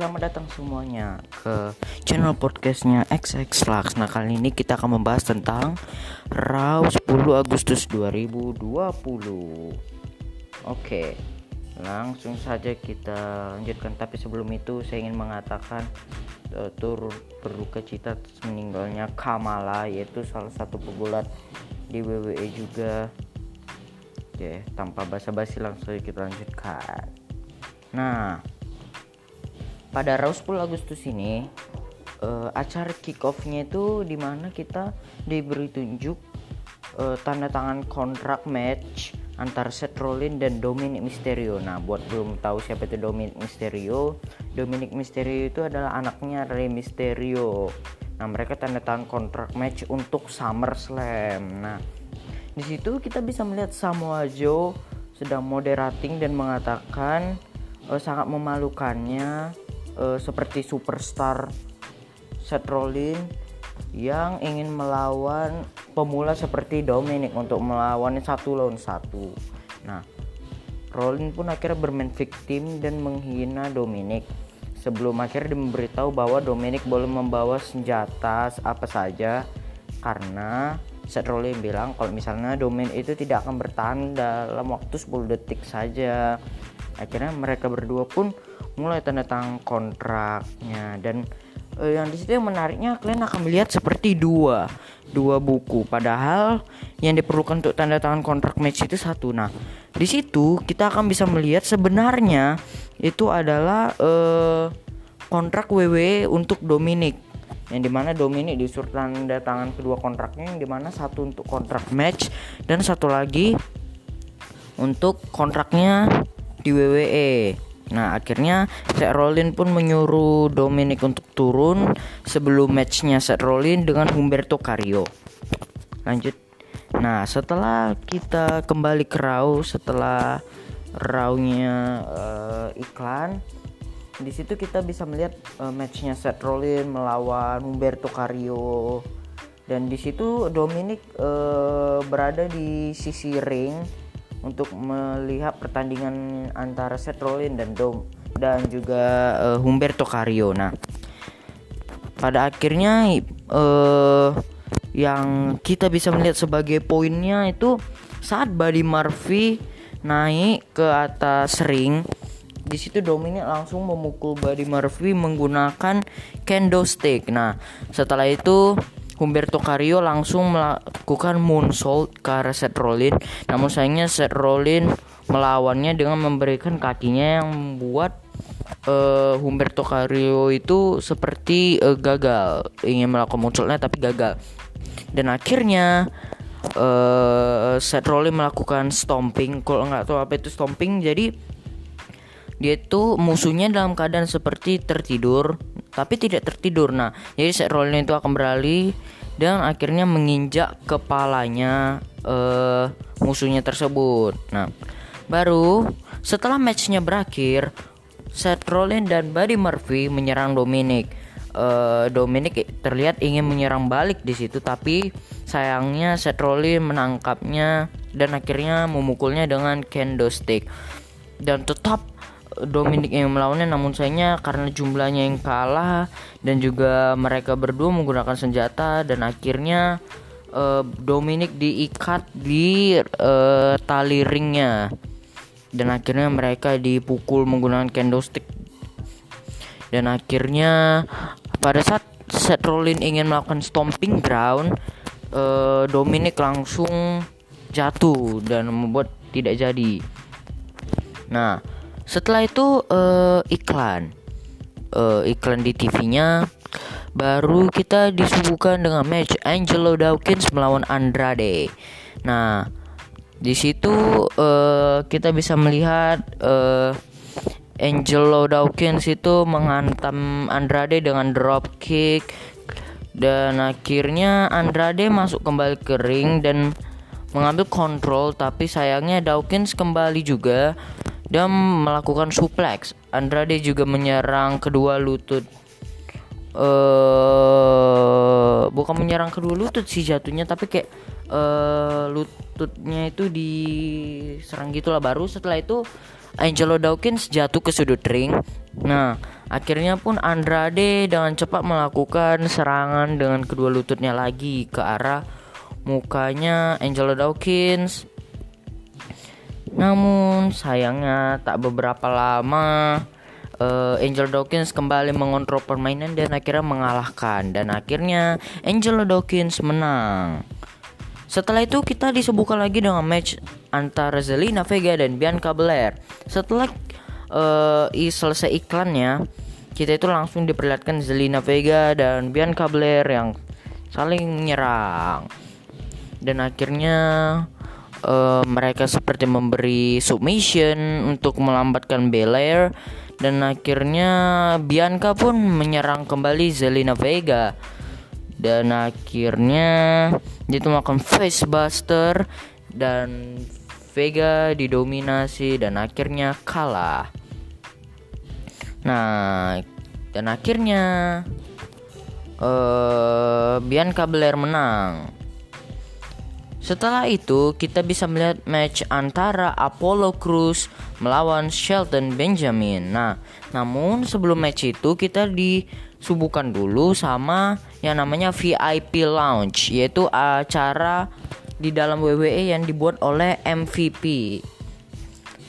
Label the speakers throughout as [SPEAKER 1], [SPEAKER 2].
[SPEAKER 1] selamat datang semuanya ke channel podcastnya XX Lux. Nah kali ini kita akan membahas tentang RAW 10 Agustus 2020 Oke langsung saja kita lanjutkan. Tapi sebelum itu saya ingin mengatakan uh, turut berduka cita meninggalnya Kamala Yaitu salah satu pegulat di WWE juga. Oke tanpa basa-basi langsung kita lanjutkan. Nah pada Raw 10 Agustus ini uh, acara kick off-nya itu di mana kita diberi tunjuk uh, tanda tangan kontrak match antara Seth Rollins dan Dominic Mysterio. Nah, buat belum tahu siapa itu Dominic Mysterio, Dominic Mysterio itu adalah anaknya Rey Mysterio. Nah, mereka tanda tangan kontrak match untuk SummerSlam. Nah, di situ kita bisa melihat Samoa Joe sedang moderating dan mengatakan uh, sangat memalukannya uh, seperti superstar Seth Rollins yang ingin melawan pemula seperti Dominic untuk melawan satu lawan satu. Nah, Rollins pun akhirnya bermain victim dan menghina Dominic sebelum akhirnya memberitahu bahwa Dominic boleh membawa senjata apa saja karena Seth Rollins bilang kalau misalnya Dominic itu tidak akan bertahan dalam waktu 10 detik saja. Akhirnya mereka berdua pun mulai tanda tangan kontraknya. Dan uh, yang di situ yang menariknya kalian akan melihat seperti dua dua buku. Padahal yang diperlukan untuk tanda tangan kontrak match itu satu. Nah di situ kita akan bisa melihat sebenarnya itu adalah uh, kontrak WWE untuk Dominic. Yang di mana Dominic disuruh tanda tangan kedua kontraknya yang di mana satu untuk kontrak match dan satu lagi untuk kontraknya di WWE Nah akhirnya Seth Rollins pun menyuruh Dominic untuk turun sebelum matchnya Seth Rollins dengan Humberto Carrillo. Lanjut. Nah setelah kita kembali ke Raw setelah Raw-nya uh, iklan, di situ kita bisa melihat uh, matchnya Seth Rollins melawan Humberto Carrillo dan di situ Dominic uh, berada di sisi ring untuk melihat pertandingan antara Seth Rollins dan Dom dan juga uh, Humberto Carrillo. Nah, pada akhirnya uh, yang kita bisa melihat sebagai poinnya itu saat Buddy Murphy naik ke atas ring di situ Dominic langsung memukul Buddy Murphy menggunakan kendo stick. Nah, setelah itu Humberto Carrillo langsung melakukan moonsault ke arah Seth Rollins. Namun sayangnya Seth Rollins melawannya dengan memberikan kakinya yang membuat uh, Humberto Carrillo itu seperti uh, gagal ingin melakukan moonsaultnya tapi gagal. Dan akhirnya uh, Seth Rollins melakukan stomping. Kalau nggak tahu apa itu stomping, jadi dia itu musuhnya dalam keadaan seperti tertidur tapi tidak tertidur. Nah, jadi Seth Rollins itu akan beralih dan akhirnya menginjak kepalanya uh, musuhnya tersebut. Nah, baru setelah matchnya berakhir, Seth Rollins dan Buddy Murphy menyerang Dominic. Uh, Dominic terlihat ingin menyerang balik di situ, tapi sayangnya Seth Rollins menangkapnya dan akhirnya memukulnya dengan kendo stick. Dan tetap Dominic yang melawannya namun sayangnya karena jumlahnya yang kalah dan juga mereka berdua menggunakan senjata dan akhirnya uh, Dominic diikat di uh, tali ringnya. Dan akhirnya mereka dipukul menggunakan candlestick. Dan akhirnya pada saat Seth Rollins ingin melakukan stomping ground uh, Dominic langsung jatuh dan membuat tidak jadi. Nah setelah itu uh, iklan. Uh, iklan di TV-nya baru kita disuguhkan dengan match Angelo Dawkins melawan Andrade. Nah di situ uh, kita bisa melihat uh, Angelo Dawkins itu menghantam Andrade dengan drop kick. Dan akhirnya Andrade masuk kembali ke ring dan mengambil kontrol. Tapi sayangnya Dawkins kembali juga dan melakukan suplex. Andrade juga menyerang kedua lutut. uh, bukan menyerang kedua lutut sih jatuhnya tapi kayak uh, lututnya itu diserang gitulah baru setelah itu Angelo Dawkins jatuh ke sudut ring. Nah, Akhirnya pun Andrade dengan cepat melakukan serangan dengan kedua lututnya lagi ke arah mukanya Angelo Dawkins. Namun sayangnya tak beberapa lama uh, Angel Dawkins kembali mengontrol permainan dan akhirnya mengalahkan dan akhirnya Angelo Dawkins menang. Setelah itu kita disebutkan lagi dengan match antara Zelina Vega dan Bianca Belair. Setelah uh, selesai iklannya, kita itu langsung diperlihatkan Zelina Vega dan Bianca Belair yang saling menyerang. Dan akhirnya uh, mereka seperti memberi submission untuk melambatkan Belair dan akhirnya Bianca pun menyerang kembali Zelina Vega dan akhirnya melakukan facebuster dan Vega didominasi dan akhirnya kalah. Nah, dan akhirnya uh, Bianca Belair menang. Setelah itu, kita bisa melihat match antara Apollo Crews melawan Shelton Benjamin. Nah, namun sebelum match itu kita disubuhkan dulu sama yang namanya VIP Lounge, yaitu acara di dalam WWE yang dibuat oleh MVP.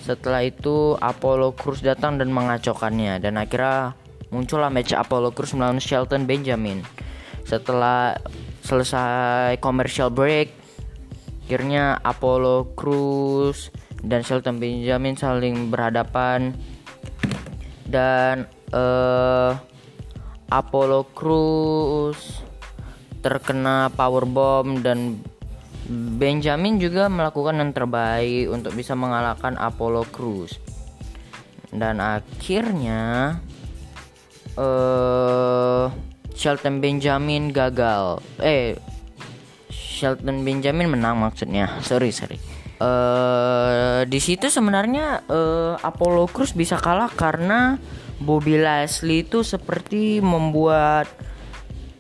[SPEAKER 1] Setelah itu Apollo Crews datang dan mengacaukannya dan akhirnya muncullah match Apollo Crews melawan Shelton Benjamin. Setelah selesai commercial break, akhirnya Apollo Crews dan Shelton Benjamin saling berhadapan. Dan uh, Apollo Crews terkena power bomb dan Benjamin juga melakukan yang terbaik untuk bisa mengalahkan Apollo Crews dan akhirnya uh, Shelton Benjamin gagal. Eh Shelton Benjamin menang maksudnya. Sorry sorry. Uh, di situ sebenarnya uh, Apollo Cruz bisa kalah karena Bobby Lashley itu seperti membuat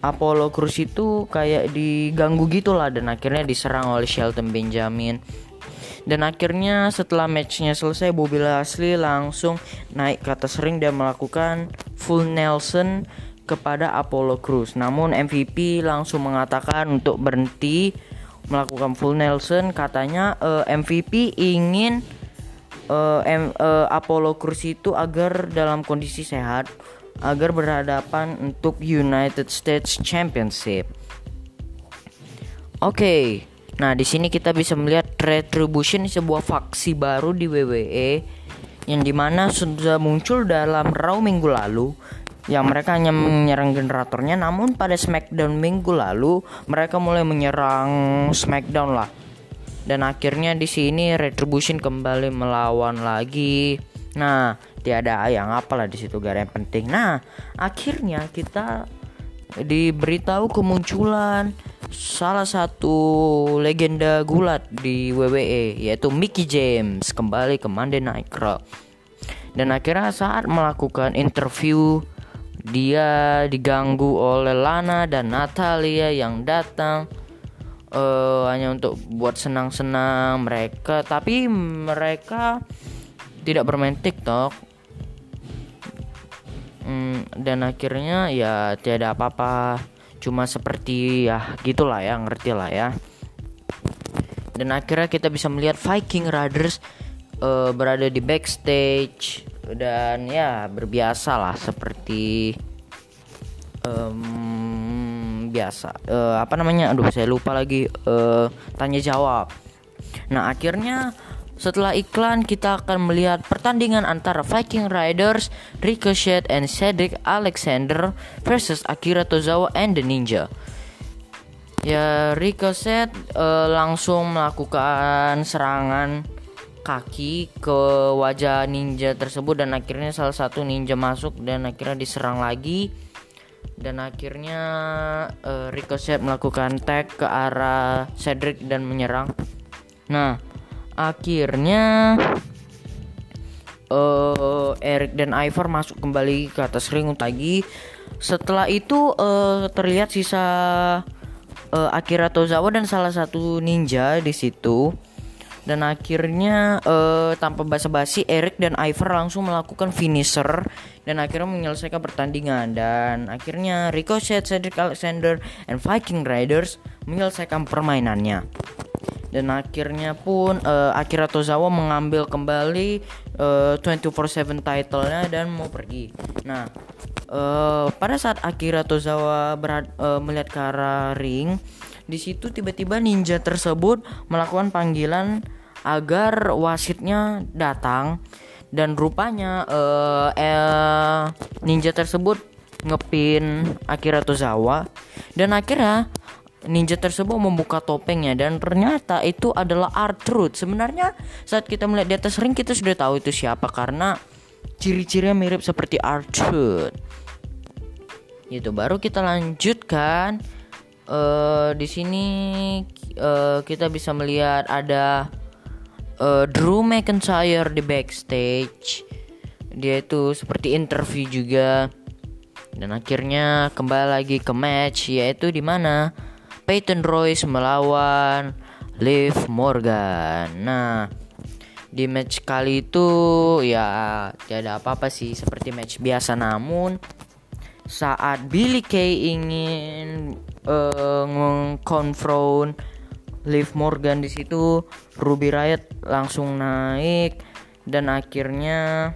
[SPEAKER 1] Apollo Cruz itu kayak diganggu gitulah dan akhirnya diserang oleh Shelton Benjamin. Dan akhirnya setelah matchnya selesai Bobby Lashley langsung naik ke atas ring dan melakukan full Nelson kepada Apollo Cruz. Namun MVP langsung mengatakan untuk berhenti melakukan full Nelson. Katanya uh, eh, MVP ingin uh, M, uh, Apollo Cruz itu agar dalam kondisi sehat, agar berhadapan untuk United States Championship. Oke. Okay. Nah, di sini kita bisa melihat Retribution sebuah faksi baru di WWE yang di mana sudah muncul dalam Raw minggu lalu yang mereka hanya menyerang generatornya namun pada Smackdown minggu lalu mereka mulai menyerang Smackdown lah. Dan akhirnya di sini Retribution kembali melawan lagi. Nah tiada yang apalah di situ gak ada yang penting. Nah akhirnya kita diberitahu kemunculan salah satu legenda gulat di WWE yaitu Mickey James kembali ke Monday Night Raw. Dan akhirnya saat melakukan interview dia diganggu oleh Lana dan Natalia yang datang uh, hanya untuk buat senang-senang mereka. Tapi mereka tidak bermain TikTok. Hmm, dan akhirnya ya tidak apa-apa. Cuma seperti ya gitulah ya ngerti lah ya. Dan akhirnya kita bisa melihat Viking Riders uh, berada di backstage dan ya berbiasa lah seperti um, biasa. Uh, apa namanya? Aduh saya lupa lagi. Uh, tanya jawab. Nah akhirnya setelah iklan kita akan melihat pertandingan antara Viking Riders, Ricochet, and Cedric Alexander versus Akira Tozawa and the Ninja. Ya Ricochet uh, langsung melakukan serangan kaki ke wajah ninja tersebut dan akhirnya salah satu ninja masuk dan akhirnya diserang lagi dan akhirnya uh, Ricochet melakukan tag ke arah Cedric dan menyerang. Nah, akhirnya uh, Eric dan Ivar masuk kembali ke atas ring lagi. Setelah itu uh, terlihat sisa uh, Akira Tozawa dan salah satu ninja di situ dan akhirnya uh, tanpa basa-basi Eric dan Ivar langsung melakukan finisher dan akhirnya menyelesaikan pertandingan dan akhirnya Ricochet, Cedric Alexander, and Viking Riders menyelesaikan permainannya dan akhirnya pun uh, Akira Tozawa mengambil kembali uh, 24/7 title-nya dan mau pergi. Nah, uh, pada saat Akira Tozawa berad, uh, melihat ke arah ring, di situ tiba-tiba ninja tersebut melakukan panggilan agar wasitnya datang. Dan rupanya uh, eh, ninja tersebut ngepin Akira Tozawa. Dan akhirnya ninja tersebut membuka topengnya. Dan ternyata itu adalah R-Truth. Sebenarnya saat kita melihat di atas ring kita sudah tahu itu siapa. Karena ciri-cirinya mirip seperti R-Truth. Itu baru kita lanjutkan uh, di sini uh, kita bisa melihat ada uh, Drew McIntyre di backstage. Dia itu seperti interview juga. Dan akhirnya kembali lagi ke match yaitu di mana Peyton Royce melawan Liv Morgan. Nah, di match kali itu ya tidak apa-apa sih seperti match biasa namun saat Billy Kay ingin uh, mengkonfront Liv Morgan di situ Ruby Riot langsung naik dan akhirnya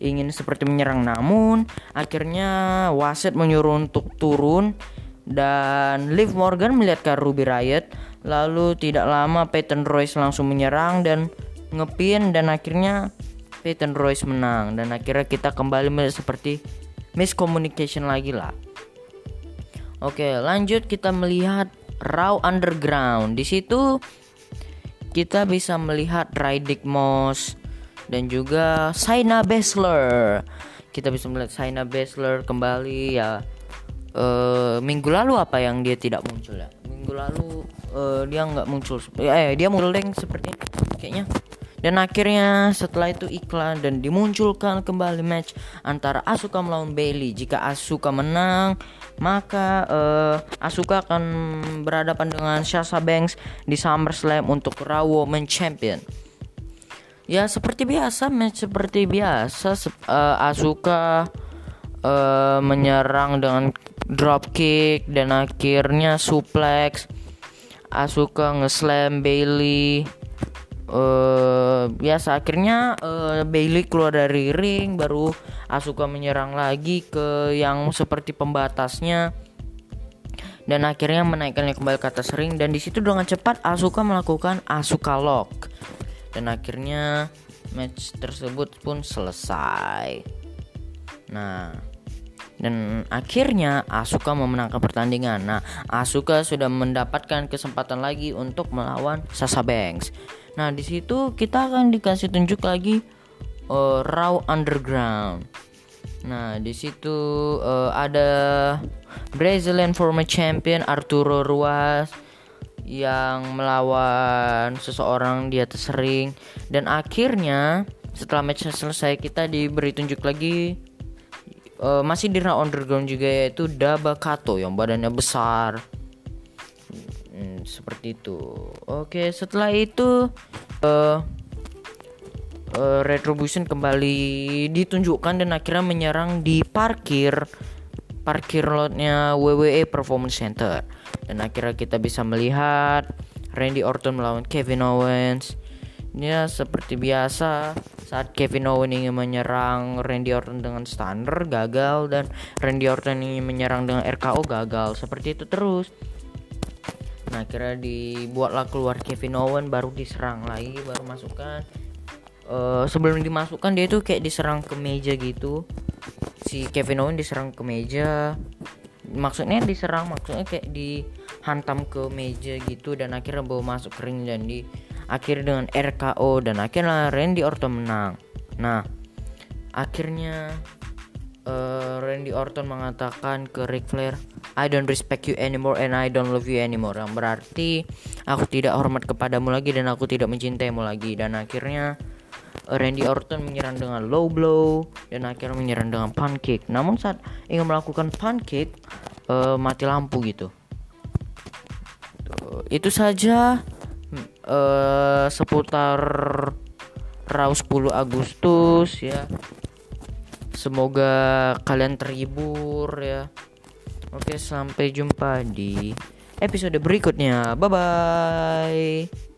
[SPEAKER 1] ingin seperti menyerang. Namun akhirnya wasit menyuruh untuk turun dan Liv Morgan melihat ke Ruby Riot lalu tidak lama Peyton Royce langsung menyerang dan ngepin dan akhirnya Peyton Royce menang. Dan akhirnya kita kembali seperti miscommunication lagi lah Oke, lanjut kita melihat Raw Underground. Di situ kita bisa melihat Rydick Moss dan juga Saina Baszler. Kita bisa melihat Saina Baszler kembali ya. Uh, minggu lalu apa yang dia tidak muncul ya? Minggu lalu uh, dia nggak muncul. Eh dia muncul deng seperti kayaknya dan akhirnya setelah itu iklan dan dimunculkan kembali match antara Asuka melawan Bailey. Jika Asuka menang, maka uh, Asuka akan berhadapan dengan Sasha Banks di SummerSlam untuk Raw Women Champion. Ya seperti biasa match seperti biasa uh, Asuka uh, menyerang dengan dropkick dan akhirnya suplex. Asuka ngeslam Bailey uh, biasa akhirnya uh, Bailey keluar dari ring baru Asuka menyerang lagi ke yang seperti pembatasnya dan akhirnya menaikkannya kembali ke atas ring dan di situ dengan cepat Asuka melakukan Asuka Lock dan akhirnya match tersebut pun selesai nah dan akhirnya Asuka memenangkan pertandingan. Nah, Asuka sudah mendapatkan kesempatan lagi untuk melawan Sasha Banks. Nah, di situ kita akan dikasih tunjuk lagi uh, Raw Underground. Nah, di situ uh, ada Brazilian former champion Arturo Ruas yang melawan seseorang di atas ring dan akhirnya setelah match selesai kita diberi tunjuk lagi uh, masih di Raw Underground juga yaitu Daba Kato yang badannya besar Hmm, seperti itu. Oke, setelah itu uh, uh, Retribution kembali ditunjukkan dan akhirnya menyerang di parkir parkir lotnya WWE Performance Center. Dan akhirnya kita bisa melihat Randy Orton melawan Kevin Owens. Ya seperti biasa saat Kevin Owens ingin menyerang Randy Orton dengan standar gagal dan Randy Orton ingin menyerang dengan RKO gagal. Seperti itu terus. Nah kira dibuatlah keluar Kevin Owen baru diserang lagi baru masukkan. Uh, sebelum dimasukkan dia tuh kayak diserang ke meja gitu. Si Kevin Owen diserang ke meja. Maksudnya diserang maksudnya kayak dihantam ke meja gitu dan akhirnya bawa masuk ke ring dan di akhir dengan RKO dan akhirnya Randy Orton menang. Nah akhirnya uh, Randy Orton mengatakan ke Ric Flair, I don't respect you anymore and I don't love you anymore. Yang berarti aku tidak hormat kepadamu lagi dan aku tidak mencintaimu lagi. Dan akhirnya uh, Randy Orton menyerang dengan low blow dan akhirnya menyerang dengan pancake. Namun saat ingin melakukan pancake uh, mati lampu gitu. Itu saja uh, seputar Raus 10 Agustus ya semoga kalian terhibur ya. Oke sampai jumpa di episode berikutnya. Bye bye